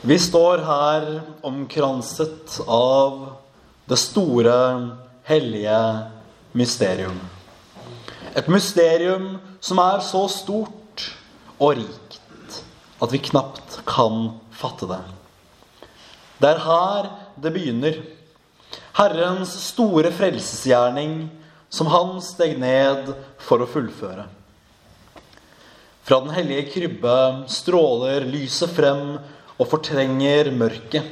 Vi står her omkranset av det store, hellige mysterium. Et mysterium som er så stort og rikt at vi knapt kan fatte det. Det er her det begynner. Herrens store frelsesgjerning som han steg ned for å fullføre. Fra den hellige krybbe stråler lyset frem og fortrenger mørket.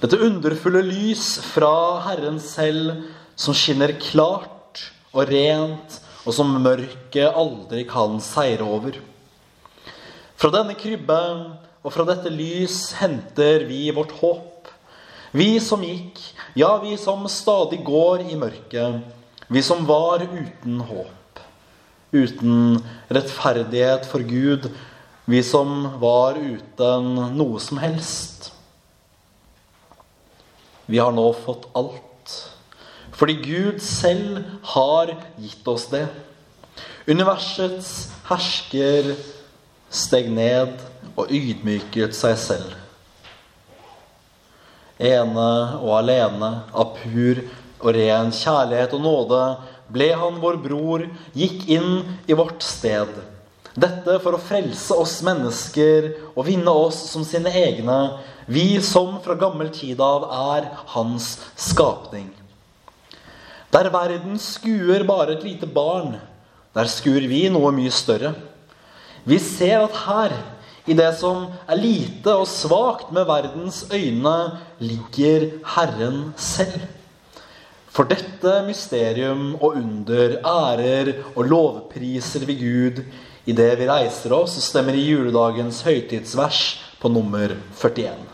Dette underfulle lys fra Herren selv som skinner klart og rent, og som mørket aldri kan seire over. Fra denne krybbe og fra dette lys henter vi vårt håp. Vi som gikk, ja, vi som stadig går i mørket. Vi som var uten håp uten rettferdighet for Gud, vi som var uten noe som helst. Vi har nå fått alt, fordi Gud selv har gitt oss det. Universets hersker steg ned og ydmyket seg selv. Ene og alene, av pur og ren kjærlighet og nåde, ble han vår bror, gikk inn i vårt sted. Dette for å frelse oss mennesker og vinne oss som sine egne, vi som fra gammel tid av er hans skapning. Der verden skuer bare et lite barn, der skuer vi noe mye større. Vi ser at her, i det som er lite og svakt med verdens øyne, ligger Herren selv. For dette mysterium og under ærer og lovpriser vi Gud idet vi reiser oss stemmer i juledagens høytidsvers på nummer 41.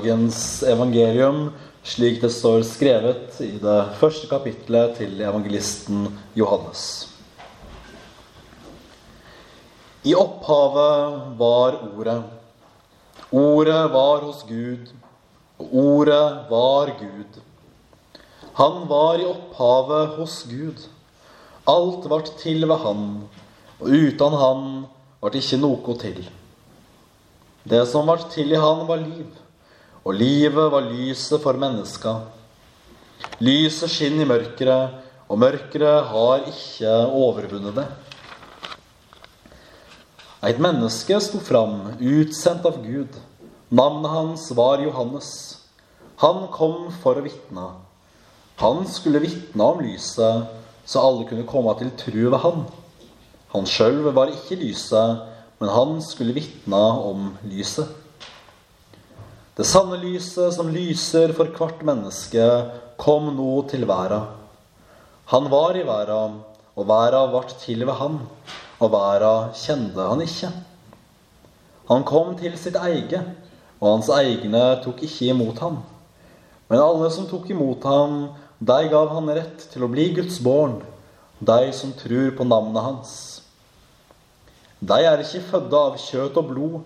juledagens evangelium slik det står skrevet i det første kapitlet til evangelisten Johannes. I opphavet var Ordet. Ordet var hos Gud, og Ordet var Gud. Han var i opphavet hos Gud. Alt vart til ved Han, og uten Han vart ikke noe til. Det som var til i han, var liv, og livet var lyset for menneska. Lyset skinner i mørket, og mørket har ikke overvunnet det. Et menneske sto fram, utsendt av Gud. Navnet hans var Johannes. Han kom for å vitne. Han skulle vitne om lyset, så alle kunne komme til tru ved han. Han sjøl var ikke lyset, men han skulle vitne om lyset. Det sanne lyset som lyser for hvert menneske, kom nå til verda. Han var i verda, og verda vart til ved han, og verda kjente han ikke. Han kom til sitt eige, og hans egne tok ikke imot ham. Men alle som tok imot ham, de gav han rett til å bli Guds barn, de som tror på navnet hans. De er ikke fødde av kjøtt og blod,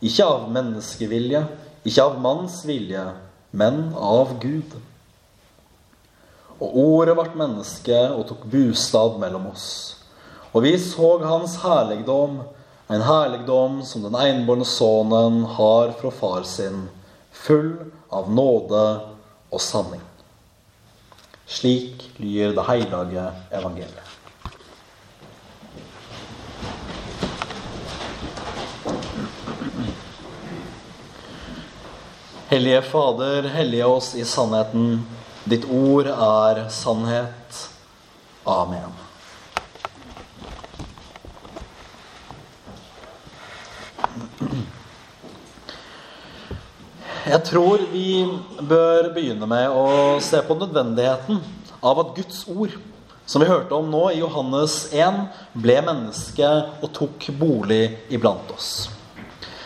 ikke av menneskevilje, ikke av manns vilje, men av Gud. Og ordet ble menneske og tok bostad mellom oss. Og vi så hans herligdom, en herligdom som den enbårne sønnen har fra far sin, full av nåde og sanning. Slik lyder det hellige evangeliet. Hellige Fader, hellige oss i sannheten. Ditt ord er sannhet. Amen. Jeg tror vi bør begynne med å se på nødvendigheten av at Guds ord, som vi hørte om nå i Johannes 1, ble menneske og tok bolig iblant oss.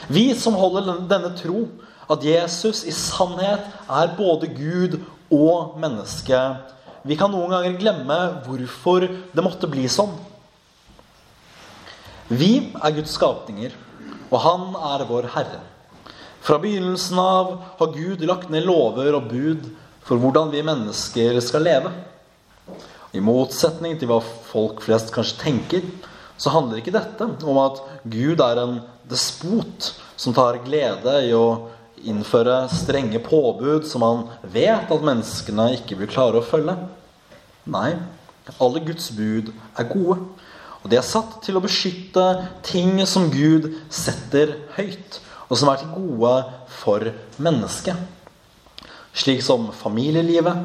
Vi som holder denne tro, at Jesus i sannhet er både Gud og menneske, vi kan noen ganger glemme hvorfor det måtte bli sånn. Vi er Guds skapninger, og Han er vår Herre. Fra begynnelsen av har Gud lagt ned lover og bud for hvordan vi mennesker skal leve. I motsetning til hva folk flest kanskje tenker, så handler ikke dette om at Gud er en despot som tar glede i å innføre strenge påbud som han vet at menneskene ikke vil klare å følge. Nei, alle Guds bud er gode. Og de er satt til å beskytte ting som Gud setter høyt, og som er til gode for mennesket. Slik som familielivet,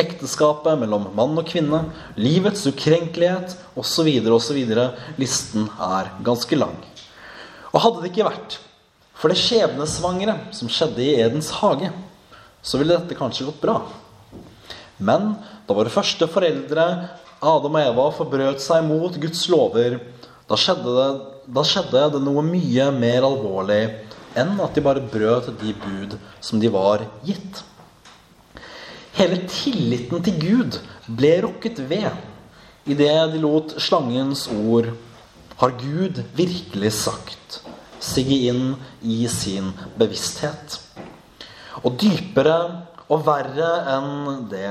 ekteskapet mellom mann og kvinne, livets ukrenkelighet osv. osv. Listen er ganske lang. Og hadde det ikke vært for det skjebnesvangre som skjedde i Edens hage, så ville dette kanskje gått bra. Men da våre første foreldre, Adam og Eva, forbrøt seg mot Guds lover, da skjedde, det, da skjedde det noe mye mer alvorlig enn at de bare brøt de bud som de var gitt. Hele tilliten til Gud ble rokket ved idet de lot slangens ord Har Gud virkelig sagt? Sige inn i sin bevissthet. Og dypere og verre enn det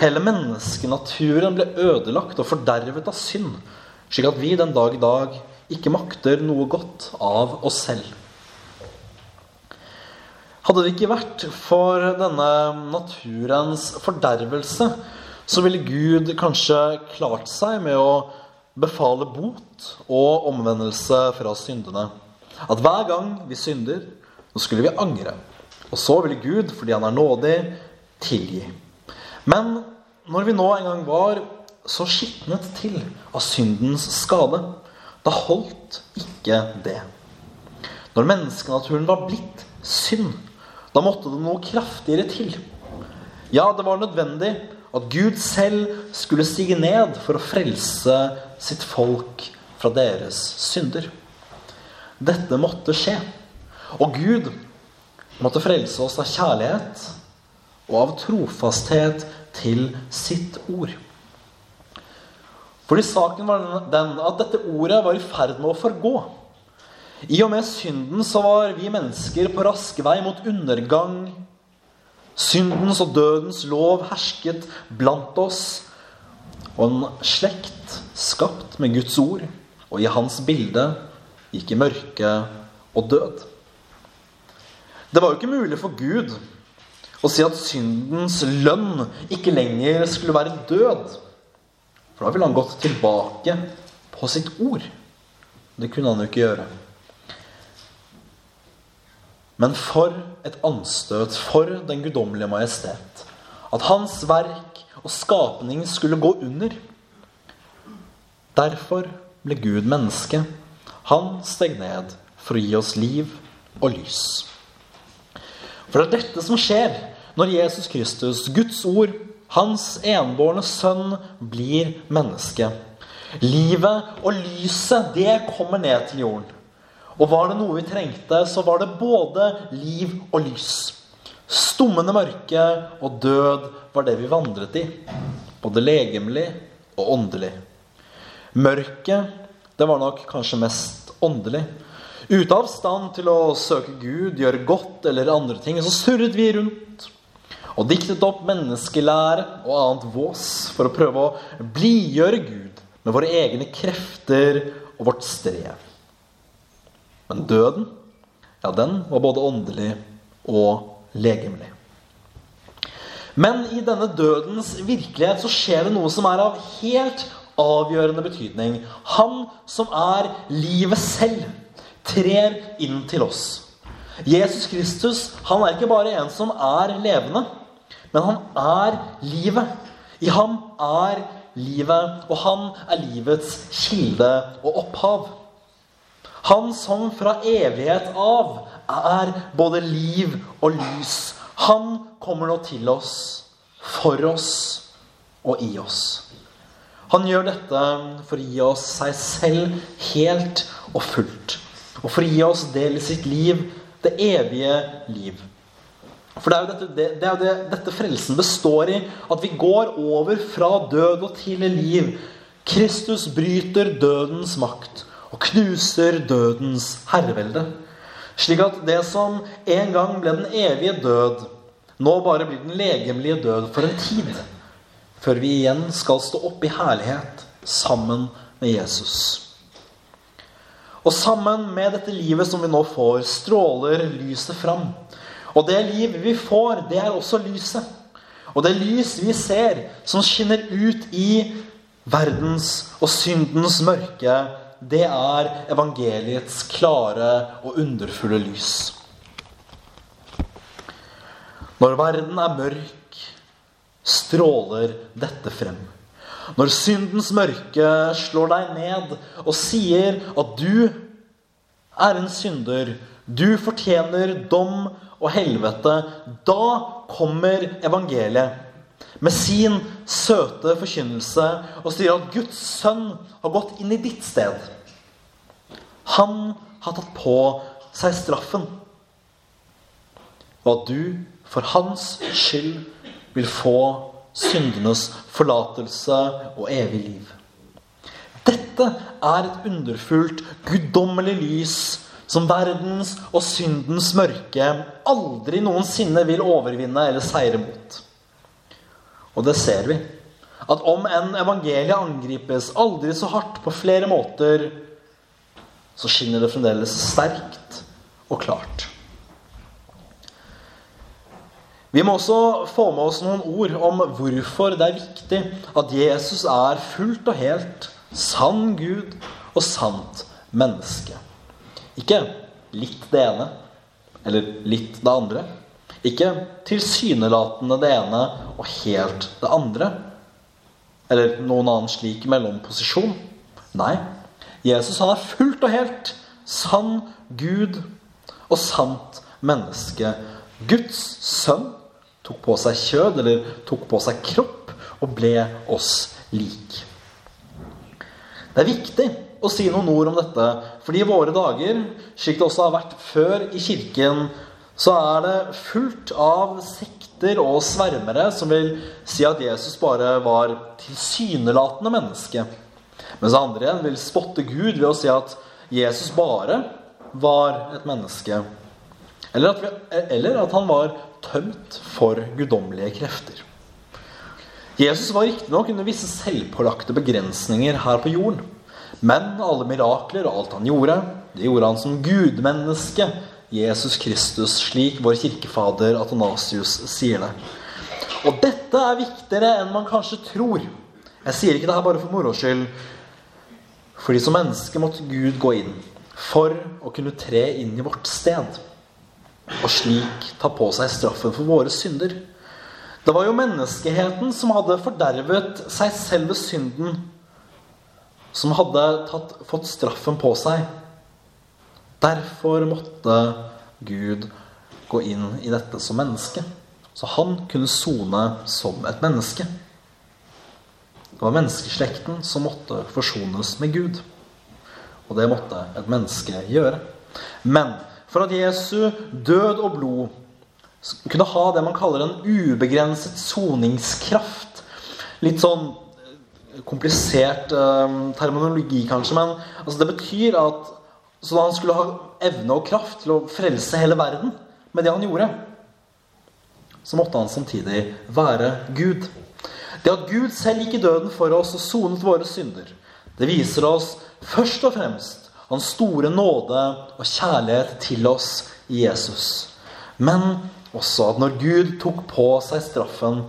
Hele menneskenaturen ble ødelagt og fordervet av synd, slik at vi den dag i dag ikke makter noe godt av oss selv. Hadde det ikke vært for denne naturens fordervelse, så ville Gud kanskje klart seg med å befale bot og omvendelse fra syndene. At hver gang vi synder, så skulle vi angre. Og så ville Gud, fordi han er nådig, tilgi. Men når vi nå en gang var så skitnet til av syndens skade, da holdt ikke det. Når menneskenaturen var blitt synd, da måtte det noe kraftigere til. Ja, det var nødvendig at Gud selv skulle stige ned for å frelse sitt folk fra deres synder. Dette måtte skje. Og Gud måtte frelse oss av kjærlighet og av trofasthet til sitt ord. Fordi saken var den at dette ordet var i ferd med å forgå. I og med synden så var vi mennesker på rask vei mot undergang. Syndens og dødens lov hersket blant oss. Og en slekt skapt med Guds ord og i hans bilde gikk i mørke og død. Det var jo ikke mulig for Gud å si at syndens lønn ikke lenger skulle være død. For da ville han gått tilbake på sitt ord. Det kunne han jo ikke gjøre. Men for et anstøt for den guddommelige majestet. At hans verk og skapning skulle gå under. Derfor ble Gud menneske han steg ned for å gi oss liv og lys. For det er dette som skjer når Jesus Kristus, Guds ord, hans enbårne sønn, blir menneske. Livet og lyset, det kommer ned til jorden. Og var det noe vi trengte, så var det både liv og lys. Stummende mørke og død var det vi vandret i. Både legemlig og åndelig. Mørket det var nok kanskje mest åndelig. Ute av stand til å søke Gud, gjøre godt eller andre ting, så surret vi rundt og diktet opp menneskelære og annet vås for å prøve å blidgjøre Gud med våre egne krefter og vårt strev. Men døden, ja, den var både åndelig og legemlig. Men i denne dødens virkelighet så skjer det noe som er av helt avgjørende betydning. Han som er livet selv, trer inn til oss. Jesus Kristus han er ikke bare en som er levende, men han er livet. I ham er livet, og han er livets kilde og opphav. Han som fra evighet av er både liv og lys. Han kommer nå til oss, for oss og i oss. Han gjør dette for å gi oss seg selv helt og fullt. Og for å gi oss del i sitt liv, det evige liv. For det er jo dette, det, det er det, dette frelsen består i. At vi går over fra død og til liv. Kristus bryter dødens makt og knuser dødens herrevelde. Slik at det som en gang ble den evige død, nå bare blir den legemlige død for en tid. Før vi igjen skal stå opp i herlighet sammen med Jesus. Og sammen med dette livet som vi nå får, stråler lyset fram. Og det liv vi får, det er også lyset. Og det lys vi ser, som skinner ut i verdens og syndens mørke, det er evangeliets klare og underfulle lys. Når verden er mørk, stråler dette frem. Når syndens mørke slår deg ned og sier at du er en synder, du fortjener dom og helvete, da kommer evangeliet med sin søte forkynnelse og sier at Guds sønn har gått inn i ditt sted. Han har tatt på seg straffen. Og at du for hans skyld vil få syndenes forlatelse og evig liv. Dette er et underfullt, guddommelig lys som verdens og syndens mørke aldri noensinne vil overvinne eller seire mot. Og det ser vi. At om en evangeliet angripes aldri så hardt på flere måter, så skinner det fremdeles sterkt og klart. Vi må også få med oss noen ord om hvorfor det er viktig at Jesus er fullt og helt sann Gud og sant menneske. Ikke litt det ene eller litt det andre. Ikke tilsynelatende det ene og helt det andre. Eller noen annen slik mellomposisjon. Nei, Jesus han er fullt og helt sann Gud og sant menneske. Guds sønn tok på seg kjød, eller tok på seg kropp, og ble oss lik. Det er viktig å si noen ord om dette, fordi i våre dager, slik det også har vært før i kirken, så er det fullt av sekter og svermere som vil si at Jesus bare var tilsynelatende menneske. Mens andre igjen vil spotte Gud ved å si at Jesus bare var et menneske. Eller at, vi, eller at han var tømt for guddommelige krefter. Jesus var riktignok under visse selvpålagte begrensninger her på jorden. Men alle mirakler og alt han gjorde, det gjorde han som gudmenneske, Jesus Kristus, slik vår kirkefader Atonasius sier det. Og dette er viktigere enn man kanskje tror. Jeg sier ikke det her bare for moro skyld. Fordi som menneske måtte Gud gå inn for å kunne tre inn i vårt sted og slik ta på seg straffen for våre synder. Det var jo menneskeheten som hadde fordervet seg selv ved synden, som hadde tatt, fått straffen på seg. Derfor måtte Gud gå inn i dette som menneske. Så han kunne sone som et menneske. Det var menneskeslekten som måtte forsones med Gud. Og det måtte et menneske gjøre. Men for at Jesu død og blod kunne ha det man kaller en ubegrenset soningskraft. Litt sånn eh, komplisert eh, terminologi, kanskje, men altså, det betyr at så han skulle ha evne og kraft til å frelse hele verden med det han gjorde, så måtte han samtidig være Gud. Det at Gud selv gikk i døden for oss og sonet våre synder, det viser oss først og fremst hans store nåde og kjærlighet til oss i Jesus. Men også at når Gud tok på seg straffen,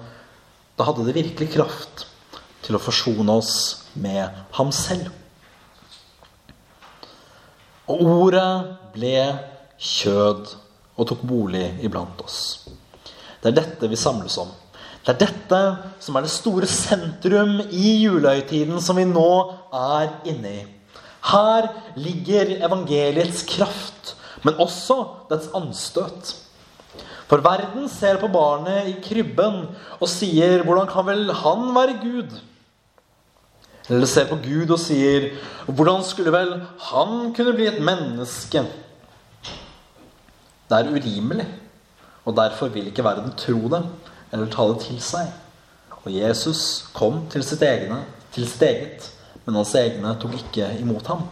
da hadde det virkelig kraft til å forsone oss med ham selv. Og ordet ble kjød og tok bolig iblant oss. Det er dette vi samles om. Det er dette som er det store sentrum i julehøytiden som vi nå er inne i. Her ligger evangeliets kraft, men også dets anstøt. For verden ser på barnet i krybben og sier 'Hvordan kan vel han være Gud?' Eller ser på Gud og sier 'Hvordan skulle vel han kunne bli et menneske?' Det er urimelig. og derfor vil ikke verden tro det eller ta det til seg. Og Jesus kom til sitt, egne, til sitt eget, men hans egne tok ikke imot ham.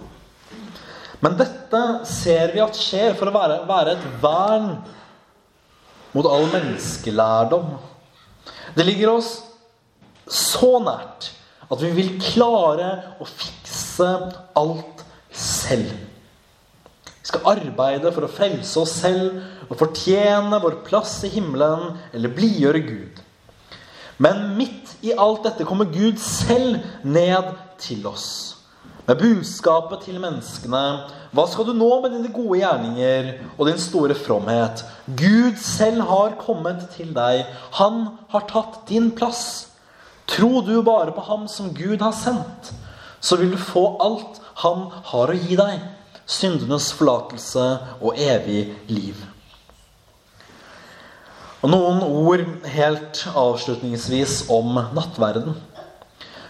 Men dette ser vi at skjer for å være, være et vern mot all menneskelærdom. Det ligger oss så nært at vi vil klare å fikse alt selv. Vi skal arbeide for å frelse oss selv og fortjene vår plass i himmelen eller blidgjøre Gud. Men midt i alt dette kommer Gud selv ned til oss. Med budskapet til menneskene Hva skal du nå med dine gode gjerninger og din store fromhet? Gud selv har kommet til deg. Han har tatt din plass. Tro du bare på ham som Gud har sendt, så vil du få alt han har å gi deg. Syndenes forlatelse og evig liv. Og noen ord helt avslutningsvis om nattverden.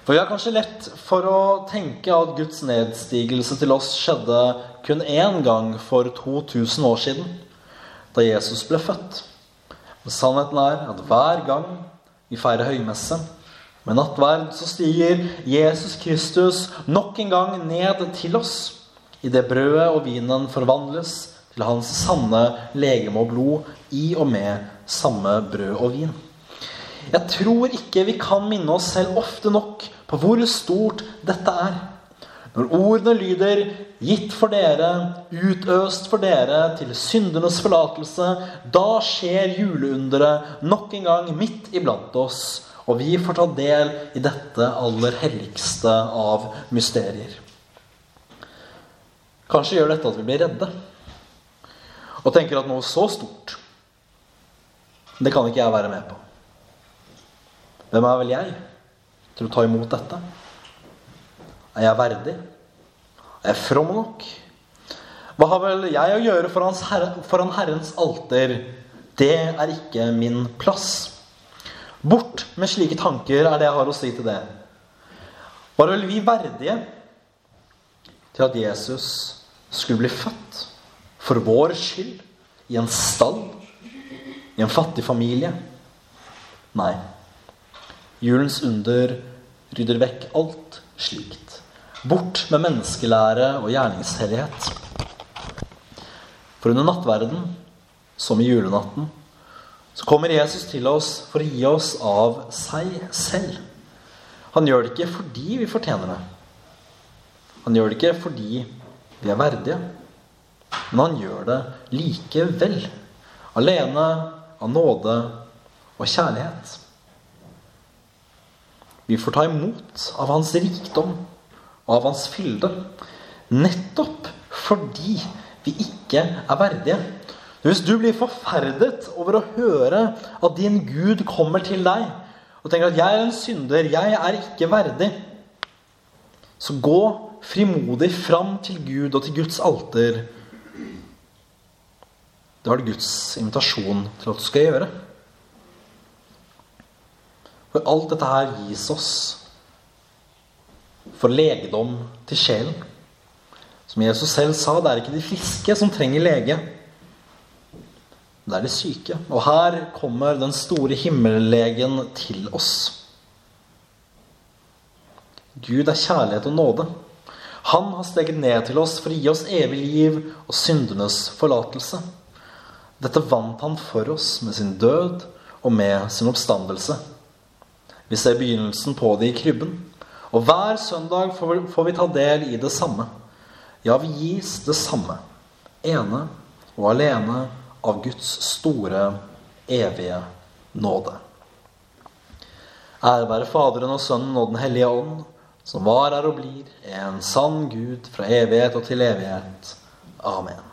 For vi har kanskje lett for å tenke at Guds nedstigelse til oss skjedde kun én gang for 2000 år siden, da Jesus ble født. Men sannheten er at hver gang vi feirer høymesse, med nattverd, så stiger Jesus Kristus nok en gang ned til oss. I det brødet og vinen forvandles til hans sanne legeme og blod i og med samme brød og vin. Jeg tror ikke vi kan minne oss selv ofte nok på hvor stort dette er. Når ordene lyder 'gitt for dere, utøst for dere til syndenes forlatelse', da skjer juleunderet nok en gang midt iblant oss og vi får ta del i dette aller helligste av mysterier. Kanskje gjør dette at vi blir redde og tenker at noe så stort, det kan ikke jeg være med på. Hvem er vel jeg til å ta imot dette? Er jeg verdig? Er jeg from nok? Hva har vel jeg å gjøre foran Herrens alter? Det er ikke min plass. Bort med slike tanker, er det jeg har å si til det. Var vel vi verdige til at Jesus skulle bli født for vår skyld i en stall, i en fattig familie? Nei. Julens under rydder vekk alt slikt. Bort med menneskelære og gjerningshellighet. For under nattverden, som i julenatten, så kommer Jesus til oss for å gi oss av seg selv. Han gjør det ikke fordi vi fortjener det. Han gjør det ikke fordi vi er verdige. Men han gjør det likevel. Alene av nåde og kjærlighet. Vi får ta imot av hans rikdom og av hans fylde. Nettopp fordi vi ikke er verdige hvis du blir forferdet over å høre at din Gud kommer til deg og tenker at 'jeg er en synder, jeg er ikke verdig', så gå frimodig fram til Gud og til Guds alter. Det var det Guds invitasjon til at du skal gjøre. For alt dette her gis oss for legedom til sjelen. Som Jesus selv sa, det er ikke de friske som trenger lege det er de syke. Og her kommer den store himmellegen til oss. Gud er kjærlighet og nåde. Han har steget ned til oss for å gi oss evig liv og syndenes forlatelse. Dette vant han for oss med sin død og med sin oppstandelse. Vi ser begynnelsen på det i krybben. Og hver søndag får vi ta del i det samme. Ja, vi gis det samme. Ene og alene av Guds store, evige nåde. Ære være Faderen og Sønnen og Den hellige ånd, som var, er og blir en sann Gud fra evighet og til evighet. Amen.